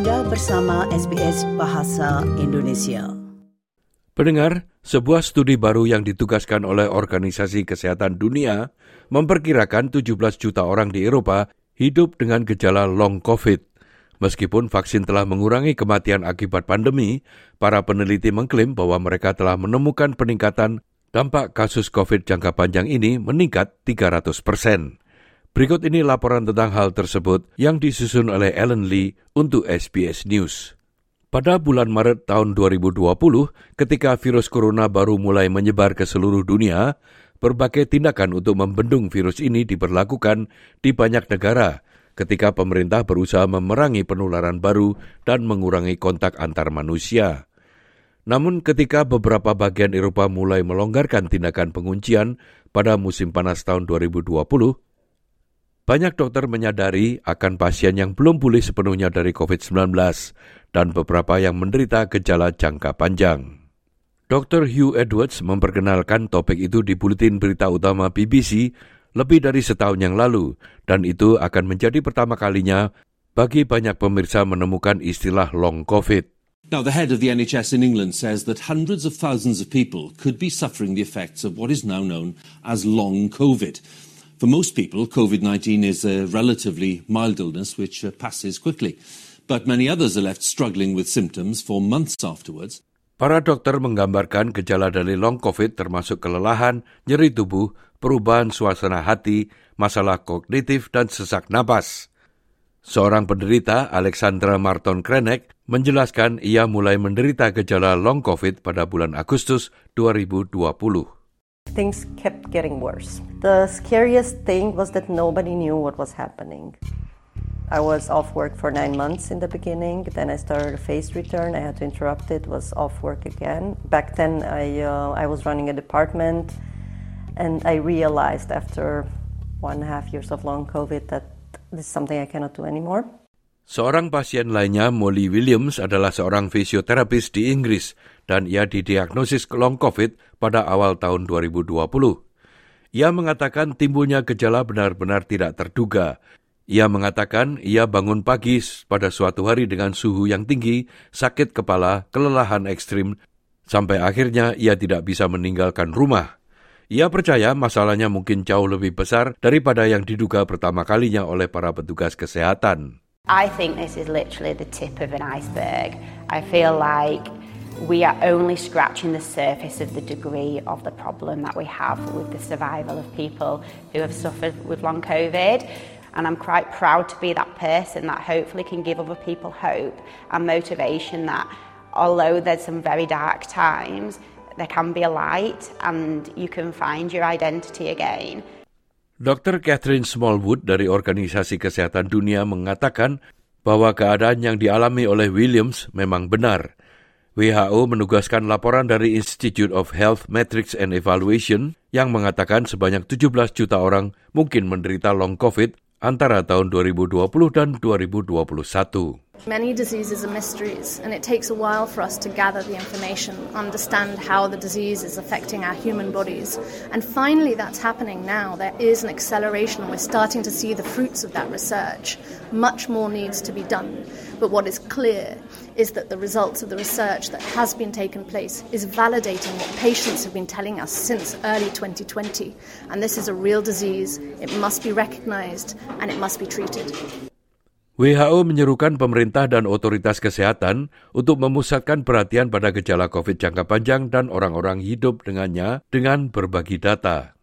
Anda bersama SBS Bahasa Indonesia. Pendengar, sebuah studi baru yang ditugaskan oleh Organisasi Kesehatan Dunia memperkirakan 17 juta orang di Eropa hidup dengan gejala long COVID. Meskipun vaksin telah mengurangi kematian akibat pandemi, para peneliti mengklaim bahwa mereka telah menemukan peningkatan dampak kasus COVID jangka panjang ini meningkat 300 persen. Berikut ini laporan tentang hal tersebut yang disusun oleh Ellen Lee untuk SBS News. Pada bulan Maret tahun 2020, ketika virus corona baru mulai menyebar ke seluruh dunia, berbagai tindakan untuk membendung virus ini diberlakukan di banyak negara ketika pemerintah berusaha memerangi penularan baru dan mengurangi kontak antar manusia. Namun ketika beberapa bagian Eropa mulai melonggarkan tindakan penguncian pada musim panas tahun 2020, banyak dokter menyadari akan pasien yang belum pulih sepenuhnya dari COVID-19 dan beberapa yang menderita gejala jangka panjang. Dr. Hugh Edwards memperkenalkan topik itu di Buletin Berita Utama BBC lebih dari setahun yang lalu, dan itu akan menjadi pertama kalinya bagi banyak pemirsa menemukan istilah long COVID. Now, the head of the NHS in England says that hundreds of thousands of people could be suffering the effects of what is now known as long COVID. For most people, COVID 19 is a relatively mild illness which uh, passes quickly. But many others are left struggling with symptoms for months afterwards. Para dokter menggambarkan gejala dari long COVID termasuk kelelahan, nyeri tubuh, perubahan suasana hati, masalah kognitif, dan sesak napas. Seorang penderita, Alexandra Marton Krenek, menjelaskan ia mulai menderita gejala long COVID pada bulan Agustus 2020. Things kept getting worse. The scariest thing was that nobody knew what was happening. I was off work for nine months in the beginning. Then I started a phased return. I had to interrupt it. Was off work again. Back then, I uh, I was running a department, and I realized after one and a half years of long COVID that this is something I cannot do anymore. Seorang pasien lainnya, Molly Williams, adalah seorang fisioterapis di Inggris dan ia didiagnosis long COVID pada awal tahun 2020. Ia mengatakan timbulnya gejala benar-benar tidak terduga. Ia mengatakan ia bangun pagi pada suatu hari dengan suhu yang tinggi, sakit kepala, kelelahan ekstrim, sampai akhirnya ia tidak bisa meninggalkan rumah. Ia percaya masalahnya mungkin jauh lebih besar daripada yang diduga pertama kalinya oleh para petugas kesehatan. I think this is literally the tip of an iceberg. I feel like we are only scratching the surface of the degree of the problem that we have with the survival of people who have suffered with long COVID. And I'm quite proud to be that person that hopefully can give other people hope and motivation that although there's some very dark times, there can be a light and you can find your identity again. Dr. Catherine Smallwood dari Organisasi Kesehatan Dunia mengatakan bahwa keadaan yang dialami oleh Williams memang benar. WHO menugaskan laporan dari Institute of Health Metrics and Evaluation yang mengatakan sebanyak 17 juta orang mungkin menderita long COVID antara tahun 2020 dan 2021. Many diseases are mysteries, and it takes a while for us to gather the information, understand how the disease is affecting our human bodies. And finally, that's happening now. There is an acceleration, and we're starting to see the fruits of that research. Much more needs to be done. But what is clear is that the results of the research that has been taken place is validating what patients have been telling us since early 2020. And this is a real disease, it must be recognized, and it must be treated. WHO menyerukan pemerintah dan otoritas kesehatan untuk memusatkan perhatian pada gejala COVID jangka panjang dan orang-orang hidup dengannya dengan berbagi data.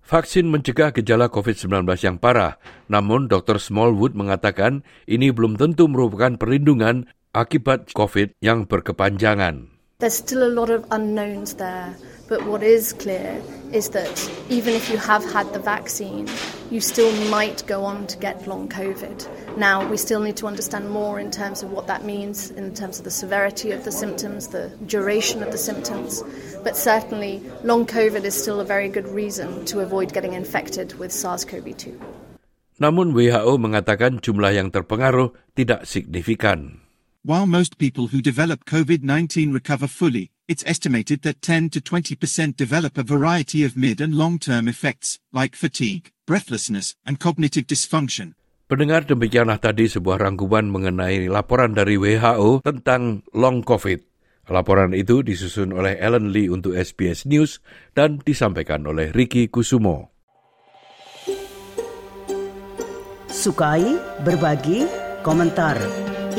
Vaksin mencegah gejala COVID-19 yang parah, namun Dr. Smallwood mengatakan ini belum tentu merupakan perlindungan akibat COVID yang berkepanjangan. There's still a lot of unknowns there. But what is clear is that even if you have had the vaccine, you still might go on to get long COVID. Now, we still need to understand more in terms of what that means, in terms of the severity of the symptoms, the duration of the symptoms. But certainly, long COVID is still a very good reason to avoid getting infected with SARS CoV 2. Namun WHO mengatakan jumlah yang terpengaruh tidak signifikan. While most people who develop COVID 19 recover fully, it's estimated that 10 to 20% develop a variety of mid and long term effects, like fatigue, breathlessness, and cognitive dysfunction. Pendengar demikianlah tadi sebuah rangkuman mengenai laporan dari WHO tentang long COVID. Laporan itu disusun oleh Ellen Lee untuk SBS News dan disampaikan oleh Ricky Kusumo. Sukai, berbagi, komentar.